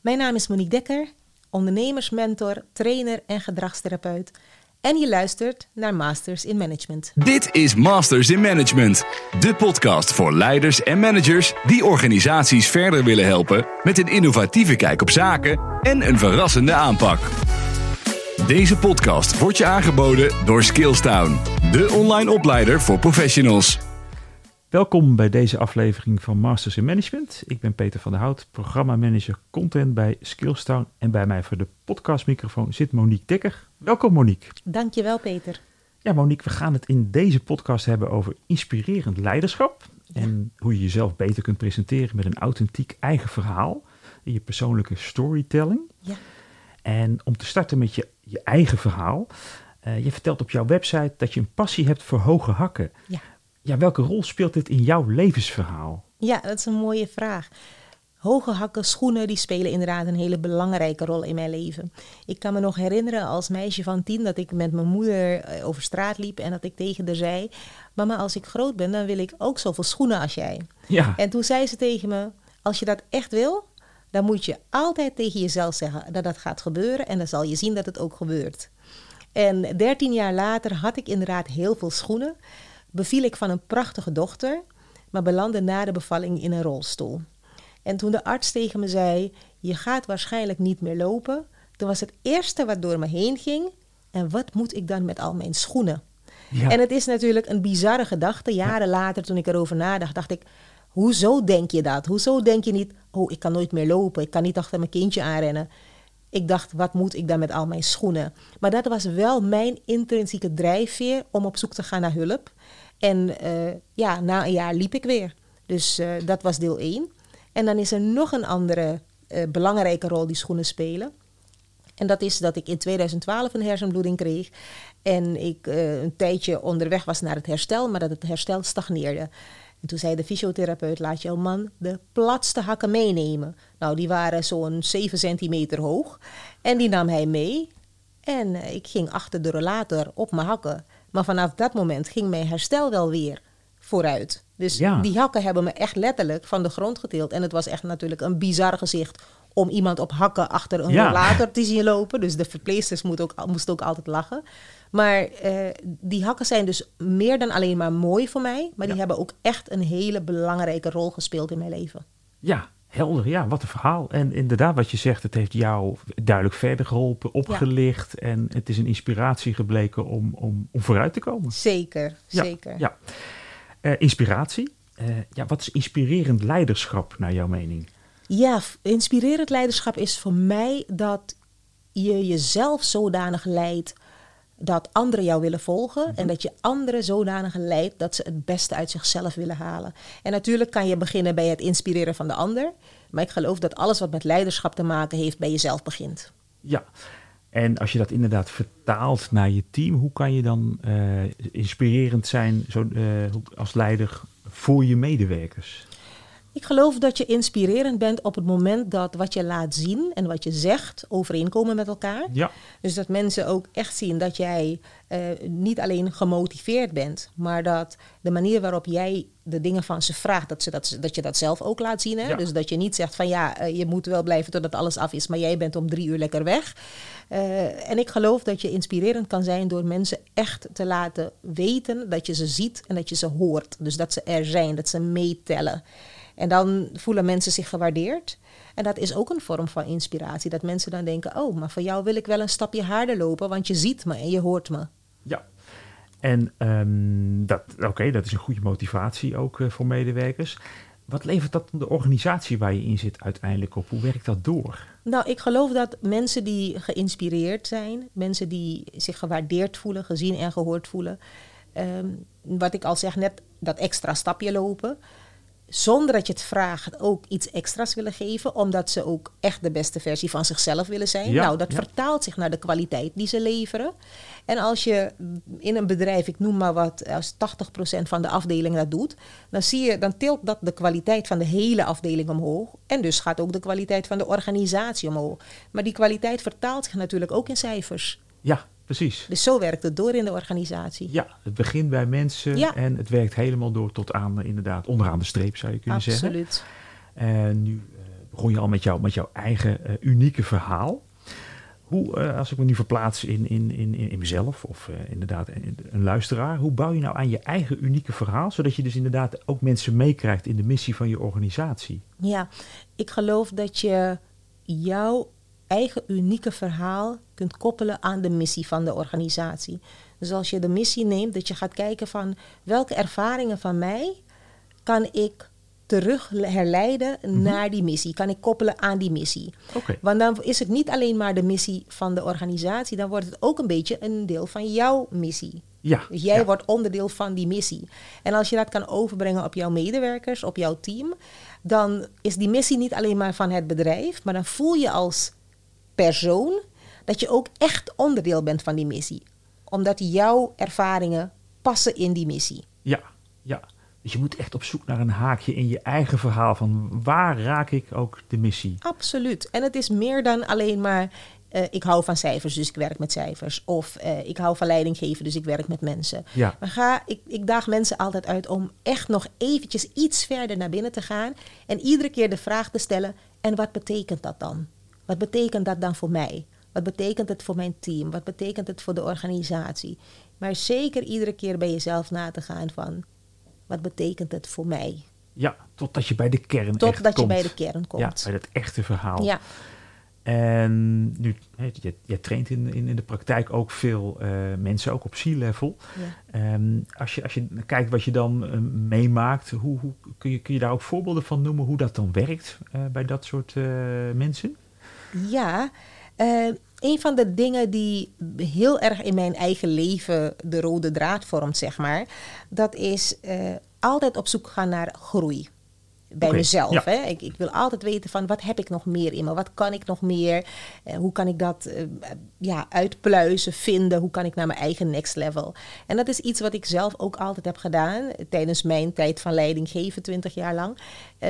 Mijn naam is Monique Dekker, ondernemersmentor, trainer en gedragstherapeut. En je luistert naar Masters in Management. Dit is Masters in Management, de podcast voor leiders en managers die organisaties verder willen helpen met een innovatieve kijk op zaken en een verrassende aanpak. Deze podcast wordt je aangeboden door Skillstown, de online opleider voor professionals. Welkom bij deze aflevering van Masters in Management. Ik ben Peter van der Hout, programmamanager content bij Skillstown. En bij mij voor de podcastmicrofoon zit Monique Dekker. Welkom Monique. Dankjewel Peter. Ja Monique, we gaan het in deze podcast hebben over inspirerend leiderschap. En hoe je jezelf beter kunt presenteren met een authentiek eigen verhaal. In je persoonlijke storytelling. Ja. En om te starten met je, je eigen verhaal. Uh, je vertelt op jouw website dat je een passie hebt voor hoge hakken. Ja. Ja, welke rol speelt dit in jouw levensverhaal? Ja, dat is een mooie vraag. Hoge hakken, schoenen, die spelen inderdaad een hele belangrijke rol in mijn leven. Ik kan me nog herinneren als meisje van tien dat ik met mijn moeder eh, over straat liep en dat ik tegen haar zei: Mama, als ik groot ben, dan wil ik ook zoveel schoenen als jij. Ja. En toen zei ze tegen me: Als je dat echt wil, dan moet je altijd tegen jezelf zeggen dat dat gaat gebeuren en dan zal je zien dat het ook gebeurt. En dertien jaar later had ik inderdaad heel veel schoenen beviel ik van een prachtige dochter, maar belandde na de bevalling in een rolstoel. En toen de arts tegen me zei: Je gaat waarschijnlijk niet meer lopen, toen was het eerste wat door me heen ging: En wat moet ik dan met al mijn schoenen? Ja. En het is natuurlijk een bizarre gedachte. Jaren later, toen ik erover nadacht, dacht ik: Hoezo denk je dat? Hoezo denk je niet: Oh, ik kan nooit meer lopen, ik kan niet achter mijn kindje aanrennen? Ik dacht, wat moet ik dan met al mijn schoenen? Maar dat was wel mijn intrinsieke drijfveer om op zoek te gaan naar hulp. En uh, ja, na een jaar liep ik weer. Dus uh, dat was deel 1. En dan is er nog een andere uh, belangrijke rol die schoenen spelen. En dat is dat ik in 2012 een hersenbloeding kreeg. En ik een tijdje onderweg was naar het herstel, maar dat het herstel stagneerde. En toen zei de fysiotherapeut, laat jouw man de platste hakken meenemen. Nou, die waren zo'n 7 centimeter hoog. En die nam hij mee. En ik ging achter de rollator op mijn hakken. Maar vanaf dat moment ging mijn herstel wel weer vooruit. Dus Ja. die hakken hebben me echt letterlijk van de grond getild. En het was echt natuurlijk een bizar gezicht om iemand op hakken achter een Ja. rollator te zien lopen. Dus de verpleegsters moesten ook, moesten ook altijd lachen. Maar eh, die hakken zijn dus meer dan alleen maar mooi voor mij. Maar die hebben ook echt een hele belangrijke rol gespeeld in mijn leven. Ja, helder. Ja, wat een verhaal. En inderdaad, wat je zegt, het heeft jou duidelijk verder geholpen, opgelicht. En het is een inspiratie gebleken om, om, om vooruit te komen. Zeker, Ja, zeker. Ja. Eh, inspiratie. Eh, ja, wat is inspirerend leiderschap naar jouw mening? Ja, inspirerend leiderschap is voor mij dat je jezelf zodanig leidt dat anderen jou willen volgen en dat je anderen zodanig leidt dat ze het beste uit zichzelf willen halen. En natuurlijk kan je beginnen bij het inspireren van de ander, maar ik geloof dat alles wat met leiderschap te maken heeft bij jezelf begint. Ja. En als je dat inderdaad vertaalt naar je team, hoe kan je dan eh, inspirerend zijn zo, eh, als leider voor je medewerkers? Ik geloof dat je inspirerend bent op het moment dat wat je laat zien en wat je zegt overeenkomen met elkaar. Ja, Dus dat mensen ook echt zien dat jij eh, niet alleen gemotiveerd bent, maar dat de manier waarop jij de dingen van ze vraagt, dat, ze dat, dat je dat zelf ook laat zien. Hè? Ja. Dus dat je niet zegt van ja, eh, je moet wel blijven totdat alles af is, maar jij bent om drie uur lekker weg. Eh, en ik geloof dat je inspirerend kan zijn door mensen echt te laten weten dat je ze ziet en dat je ze hoort. Dus dat ze er zijn, dat ze meetellen. En dan voelen mensen zich gewaardeerd. En dat is ook een vorm van inspiratie. Dat mensen dan denken: Oh, maar voor jou wil ik wel een stapje harder lopen, want je ziet me en je hoort me. ja. En ehm, dat, oké, dat is een goede motivatie ook eh, voor medewerkers. Wat levert dat de organisatie waar je in zit uiteindelijk op? Hoe werkt dat door? Nou, ik geloof dat mensen die geïnspireerd zijn, mensen die zich gewaardeerd voelen, gezien en gehoord voelen, ehm, wat ik al zeg, net dat extra stapje lopen, zonder dat je het vraagt, ook iets extra's willen geven, omdat ze ook echt de beste versie van zichzelf willen zijn. Ja, nou, dat ja. vertaalt zich naar de kwaliteit die ze leveren. En als je in een bedrijf, ik noem maar wat, als 80% van de afdeling dat doet, dan zie je, dan tilt dat de kwaliteit van de hele afdeling omhoog. En dus gaat ook de kwaliteit van de organisatie omhoog. Maar die kwaliteit vertaalt zich natuurlijk ook in cijfers. Ja, precies. Dus zo werkt het door in de organisatie. Ja, het begint bij mensen Ja. en het werkt helemaal door tot aan, eh, inderdaad, onderaan de streep zou je kunnen zeggen. Absoluut. En nu eh, begon je al met, jou, met jouw eigen eh, unieke verhaal. Hoe, als ik me nu verplaats in, in, in, in mezelf of inderdaad een, een luisteraar, hoe bouw je nou aan je eigen unieke verhaal, zodat je dus inderdaad ook mensen meekrijgt in de missie van je organisatie? Ja, ik geloof dat je jouw eigen unieke verhaal kunt koppelen aan de missie van de organisatie. Dus als je de missie neemt, dat je gaat kijken van welke ervaringen van mij kan ik terug herleiden naar die missie. Kan ik koppelen aan die missie. Want dan is het niet alleen maar de missie van de organisatie, dan wordt het ook een beetje een deel van jouw missie. Ja. Dus jij ja. wordt onderdeel van die missie. En als je dat kan overbrengen op jouw medewerkers, op jouw team, dan is die missie niet alleen maar van het bedrijf, maar dan voel je als persoon dat je ook echt onderdeel bent van die missie. Omdat jouw ervaringen passen in die missie. Ja, ja. Dus je moet echt op zoek naar een haakje in je eigen verhaal van waar raak ik ook de missie? Absoluut. En het is meer dan alleen maar eh, ik hou van cijfers, dus ik werk met cijfers. Of eh, ik hou van leiding geven, dus ik werk met mensen. Ja. Maar ga, ik, ik daag mensen altijd uit om echt nog eventjes iets verder naar binnen te gaan. En iedere keer de vraag te stellen, en wat betekent dat dan? Wat betekent dat dan voor mij? Wat betekent het voor mijn team? Wat betekent het voor de organisatie? Maar zeker iedere keer bij jezelf na te gaan van, wat betekent het voor mij? Ja, totdat je bij de kern echt Totdat je komt. bij de kern komt. Ja, bij het echte verhaal. Ja. En nu, je, je traint in, in, in de praktijk ook veel eh, mensen, ook op C-level. Ja. Ehm, als, je, als je kijkt wat je dan eh, meemaakt, hoe, hoe, kun, je, kun je daar ook voorbeelden van noemen hoe dat dan werkt eh, bij dat soort mensen? Ja, eh, een van de dingen die heel erg in mijn eigen leven de rode draad vormt, zeg maar, dat is eh, altijd op zoek gaan naar groei. Bij mezelf. ja. Hè? Ik, ik wil altijd weten van wat heb ik nog meer in me? Wat kan ik nog meer? Eh, hoe kan ik dat eh, ja, uitpluizen, vinden? Hoe kan ik naar mijn eigen next level? En dat is iets wat ik zelf ook altijd heb gedaan eh, tijdens mijn tijd van leiding geven, 20 jaar lang.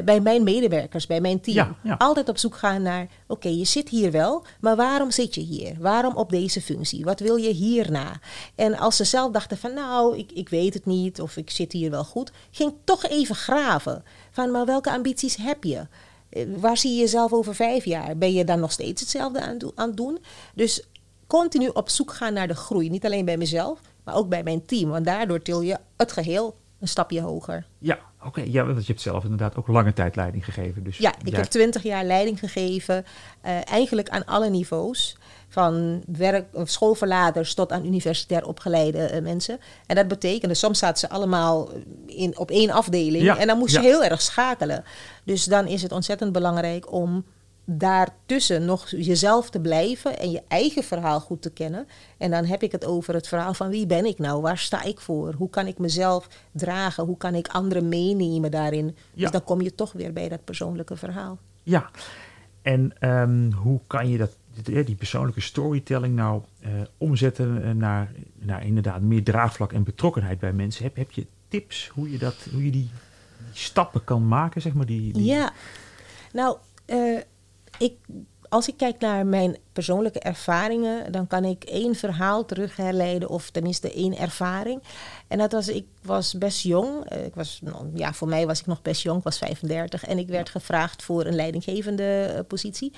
Bij mijn medewerkers, bij mijn team. Ja, ja. Altijd op zoek gaan naar, oké, je zit hier wel, maar waarom zit je hier? Waarom op deze functie? Wat wil je hierna? En als ze zelf dachten van, nou, ik, ik weet het niet of ik zit hier wel goed, ging toch even graven. Van, maar welke ambities heb je? Eh, Waar zie je jezelf over vijf jaar? Ben je dan nog steeds hetzelfde aan, het doen? Dus continu op zoek gaan naar de groei. Niet alleen bij mezelf, maar ook bij mijn team. Want daardoor til je het geheel een stapje hoger. Ja, oké. Ja, want je hebt zelf inderdaad ook lange tijd leiding gegeven. Dus Ja, ik jij- heb twintig jaar leiding gegeven, eh, eigenlijk aan alle niveaus. Van werk, of schoolverlaters tot aan universitair opgeleide eh, mensen. En dat betekende, soms zaten ze allemaal in, op één afdeling. Ja, en dan moest ja. je heel erg schakelen. Dus dan is het ontzettend belangrijk om daartussen nog jezelf te blijven en je eigen verhaal goed te kennen. En dan heb ik het over het verhaal van wie ben ik nou? Waar sta ik voor? Hoe kan ik mezelf dragen? Hoe kan ik anderen meenemen daarin? Ja. Dus dan kom je toch weer bij dat persoonlijke verhaal. Ja, en ehm, hoe kan je dat, die die persoonlijke storytelling nou eh, omzetten eh, naar, naar inderdaad meer draagvlak en betrokkenheid bij mensen? Heb, heb je tips hoe je, dat, hoe je die, die stappen kan maken, zeg maar? Die, die- Ja, nou, eh, ik, als ik kijk naar mijn persoonlijke ervaringen, dan kan ik één verhaal terug herleiden, of tenminste één ervaring. En dat was, ik was best jong. Eh, ik was, nou, ja, voor mij was ik nog best jong, ik was 35. En ik werd gevraagd voor een leidinggevende eh, positie.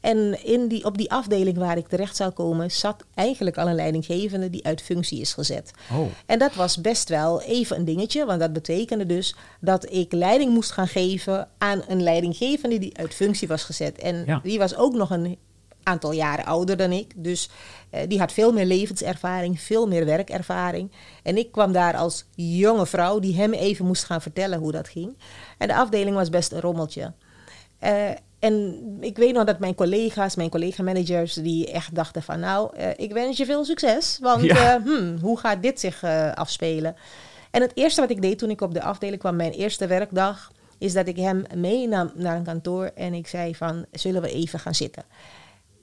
En in die, op die afdeling waar ik terecht zou komen, zat eigenlijk al een leidinggevende die uit functie is gezet. Oh, En dat was best wel even een dingetje, want dat betekende dus dat ik leiding moest gaan geven aan een leidinggevende die uit functie was gezet. En Ja. die was ook nog een aantal jaren ouder dan ik, dus eh, die had veel meer levenservaring, veel meer werkervaring. En ik kwam daar als jonge vrouw die hem even moest gaan vertellen hoe dat ging. En de afdeling was best een rommeltje. Eh, en ik weet nog dat mijn collega's, mijn collega-managers, die echt dachten van nou, eh, ik wens je veel succes, want Ja. eh, hmm, hoe gaat dit zich eh, afspelen? En het eerste wat ik deed toen ik op de afdeling kwam, mijn eerste werkdag, is dat ik hem meenam naar een kantoor en ik zei van, zullen we even gaan zitten?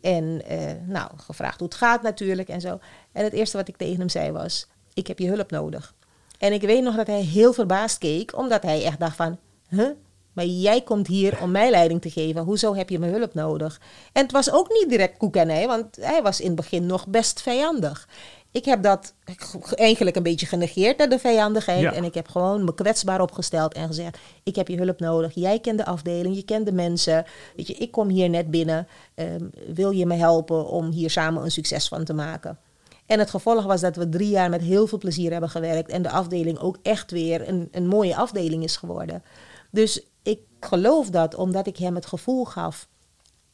En nou, gevraagd hoe het gaat natuurlijk en zo. En het eerste wat ik tegen hem zei was, ik heb je hulp nodig. En ik weet nog dat hij heel verbaasd keek, omdat hij echt dacht van, huh? Maar jij komt hier om mij leiding te geven. Hoezo heb je mijn hulp nodig? En het was ook niet direct koek en ei, want hij was in het begin nog best vijandig. ik heb dat eigenlijk een beetje genegeerd naar de vijandigheid. Ja. En ik heb gewoon me kwetsbaar opgesteld en gezegd: Ik heb je hulp nodig. Jij kent de afdeling, je kent de mensen. Weet je, ik kom hier net binnen. Ehm, wil je me helpen om hier samen een succes van te maken? En het gevolg was dat we drie jaar met heel veel plezier hebben gewerkt. En de afdeling ook echt weer een, een mooie afdeling is geworden. Dus ik geloof dat omdat ik hem het gevoel gaf.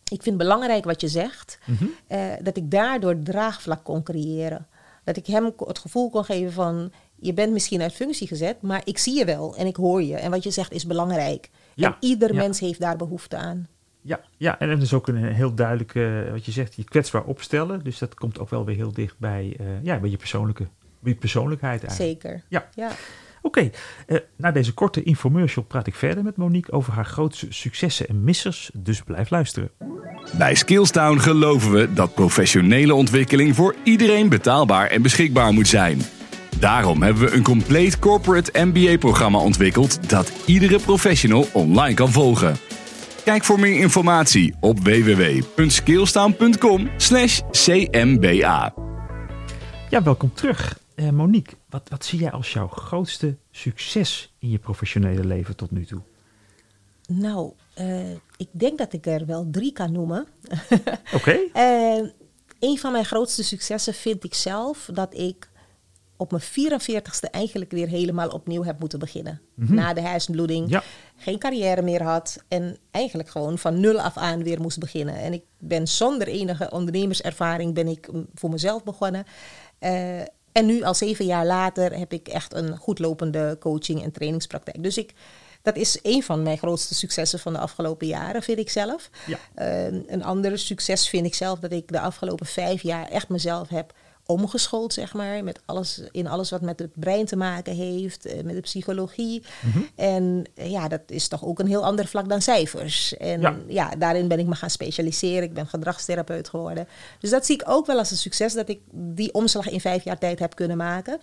Ik vind het belangrijk wat je zegt. eh, dat ik daardoor draagvlak kon creëren. Dat ik hem het gevoel kon geven van... je bent misschien uit functie gezet, maar ik zie je wel en ik hoor je. En wat je zegt is belangrijk. Ja, En ieder ja. mens heeft daar behoefte aan. Ja, ja, en het is ook een heel duidelijk, eh, wat je zegt, je kwetsbaar opstellen. Dus dat komt ook wel weer heel dicht bij, eh, ja, bij je, persoonlijke, bij je persoonlijkheid eigenlijk. Zeker. Ja. ja. Oké, eh, na deze korte infomercial praat ik verder met Monique over haar grootste successen en missers. Dus blijf luisteren. Bij Skillstown geloven we dat professionele ontwikkeling voor iedereen betaalbaar en beschikbaar moet zijn. Daarom hebben we een compleet corporate MBA-programma ontwikkeld dat iedere professional online kan volgen. Kijk voor meer informatie op www.skillstown.com/cmba. Ja, welkom terug. Eh, Monique, wat, wat zie jij als jouw grootste succes in je professionele leven tot nu toe? Nou, eh, ik denk dat ik er wel drie kan noemen. Oké, Eh, een van mijn grootste successen vind ik zelf dat ik op mijn 44ste eigenlijk weer helemaal opnieuw heb moeten beginnen. Na de hersenbloeding. Ja. Geen carrière meer had. En eigenlijk gewoon van nul af aan weer moest beginnen. En ik ben zonder enige ondernemerservaring ben ik mm, voor mezelf begonnen. Eh, en nu al zeven jaar later heb ik echt een goed lopende coaching en trainingspraktijk. Dus ik, dat is een van mijn grootste successen van de afgelopen jaren, vind ik zelf. Ja. Eh, een ander succes vind ik zelf dat ik de afgelopen vijf jaar echt mezelf heb omgeschoold, zeg maar. Met alles, in alles wat met het brein te maken heeft, eh, met de psychologie. En eh, ja, dat is toch ook een heel ander vlak dan cijfers. En Ja. ja. daarin ben ik me gaan specialiseren. Ik ben gedragstherapeut geworden. Dus dat zie ik ook wel als een succes dat ik die omslag in vijf jaar tijd heb kunnen maken.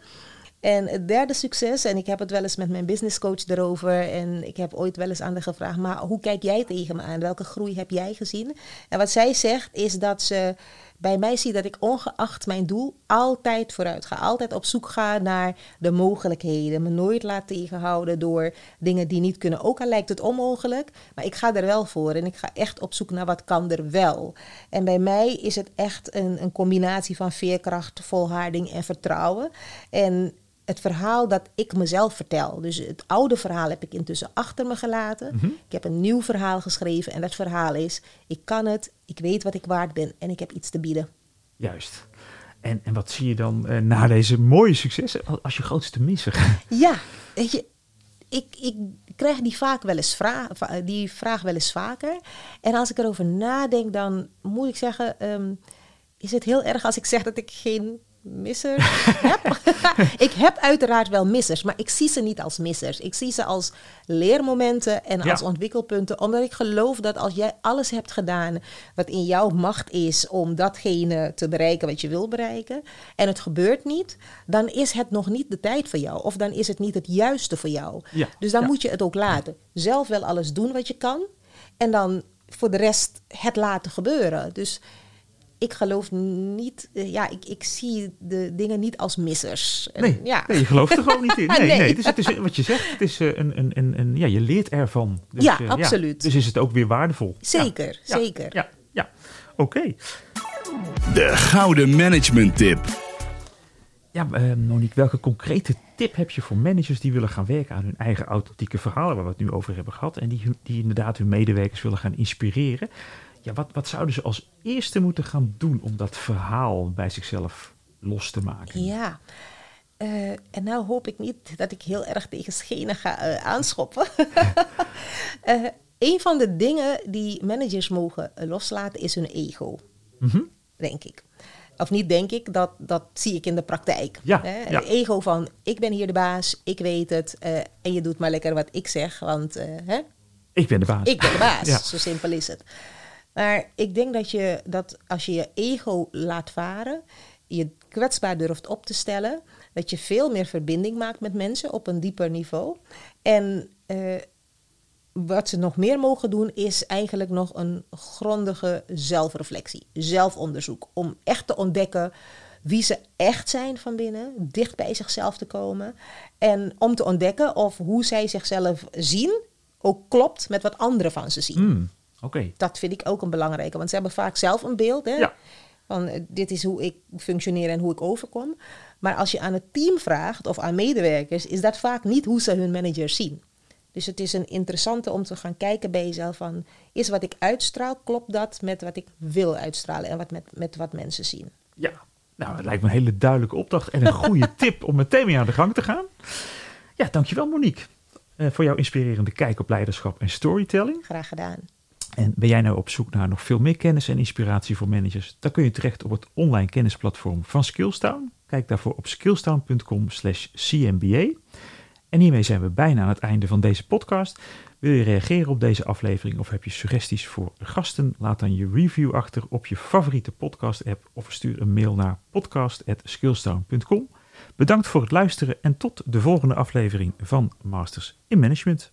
En het derde succes, en ik heb het wel eens met mijn businesscoach erover. En ik heb ooit wel eens aan haar gevraagd: maar hoe kijk jij tegen me aan? Welke groei heb jij gezien? En wat zij zegt is dat ze bij mij ziet dat ik ongeacht mijn doel altijd vooruit ga. Altijd op zoek ga naar de mogelijkheden. Me nooit laat tegenhouden door dingen die niet kunnen. Ook al lijkt het onmogelijk, maar ik ga er wel voor. En ik ga echt op zoek naar wat kan er wel. En bij mij is het echt een, een combinatie van veerkracht, volharding en vertrouwen. En het verhaal dat ik mezelf vertel. Dus het oude verhaal heb ik intussen achter me gelaten. Ik heb een nieuw verhaal geschreven en dat verhaal is: ik kan het, ik weet wat ik waard ben en ik heb iets te bieden. juist. En, en wat zie je dan eh, na deze mooie successen als- je grootste misser? Ja, weet je, ik, ik krijg die, vaak wel eens vra va- die vraag wel eens vaker. En als ik erover nadenk, dan moet ik zeggen, ehm, is het heel erg als ik zeg dat ik geen missers heb. ik heb uiteraard wel missers, maar ik zie ze niet als missers. Ik zie ze als leermomenten en Ja. als ontwikkelpunten, omdat ik geloof dat als jij alles hebt gedaan wat in jouw macht is om datgene te bereiken wat je wil bereiken, en het gebeurt niet, dan is het nog niet de tijd voor jou, of dan is het niet het juiste voor jou. Ja. Dus dan Ja. moet je het ook laten. Zelf wel alles doen wat je kan, en dan voor de rest het laten gebeuren. Dus ik geloof niet, eh, ja, ik, ik zie de dingen niet als missers. En Nee, ja. nee, je gelooft er gewoon niet in. Nee, nee. Nee. Dus het is wat je zegt, het is eh, een, een, een, een, ja, je leert ervan. Dus, Ja, eh, absoluut. dus is het ook weer waardevol. Zeker, Ja, zeker. Ja, ja. oké. De gouden management tip. Ja, eh, Monique, welke concrete tip heb je voor managers die willen gaan werken aan hun eigen authentieke verhalen, waar we het nu over hebben gehad, en die, die inderdaad hun medewerkers willen gaan inspireren? Ja, wat, wat zouden ze als eerste moeten gaan doen om dat verhaal bij zichzelf los te maken? Ja. Eh, en nou hoop ik niet dat ik heel erg tegen schenen ga eh, aanschoppen. Eh, een van de dingen die managers mogen loslaten is hun ego, Mhm. denk ik. Of niet denk ik, dat, dat zie ik in de praktijk. Ja, Hè? ja. Het ego van, ik ben hier de baas, ik weet het. en je doet maar lekker wat ik zeg, want hè? Ik ben de baas. Ik ben de baas, Ja. zo simpel is het. Maar ik denk dat, je, dat als je je ego laat varen, je kwetsbaar durft op te stellen, dat je veel meer verbinding maakt met mensen op een dieper niveau. En eh, wat ze nog meer mogen doen, is eigenlijk nog een grondige zelfreflectie, zelfonderzoek. Om echt te ontdekken wie ze echt zijn van binnen, dicht bij zichzelf te komen en om te ontdekken of hoe zij zichzelf zien ook klopt met wat anderen van ze zien. Hmm, Dat vind ik ook een belangrijke, want ze hebben vaak zelf een beeld hè, Ja. van eh, dit is hoe ik functioneer en hoe ik overkom. Maar als je aan het team vraagt of aan medewerkers, is dat vaak niet hoe ze hun managers zien. Dus het is een interessante om te gaan kijken bij jezelf van, is wat ik uitstraal, klopt dat met wat ik wil uitstralen en wat met, met wat mensen zien. Ja, nou, het lijkt me een hele duidelijke opdracht en een goede tip om meteen mee aan de gang te gaan. Ja, dankjewel Monique eh, voor jouw inspirerende kijk op leiderschap en storytelling. Graag gedaan. En ben jij nou op zoek naar nog veel meer kennis en inspiratie voor managers? Dan kun je terecht op het online kennisplatform van Skillstown. Kijk daarvoor op skillstown.com slash cmba. En hiermee zijn we bijna aan het einde van deze podcast. Wil je reageren op deze aflevering of heb je suggesties voor gasten? Laat dan je review achter op je favoriete podcast app of stuur een mail naar podcast.skillstown.com. Bedankt voor het luisteren en tot de volgende aflevering van Masters in Management.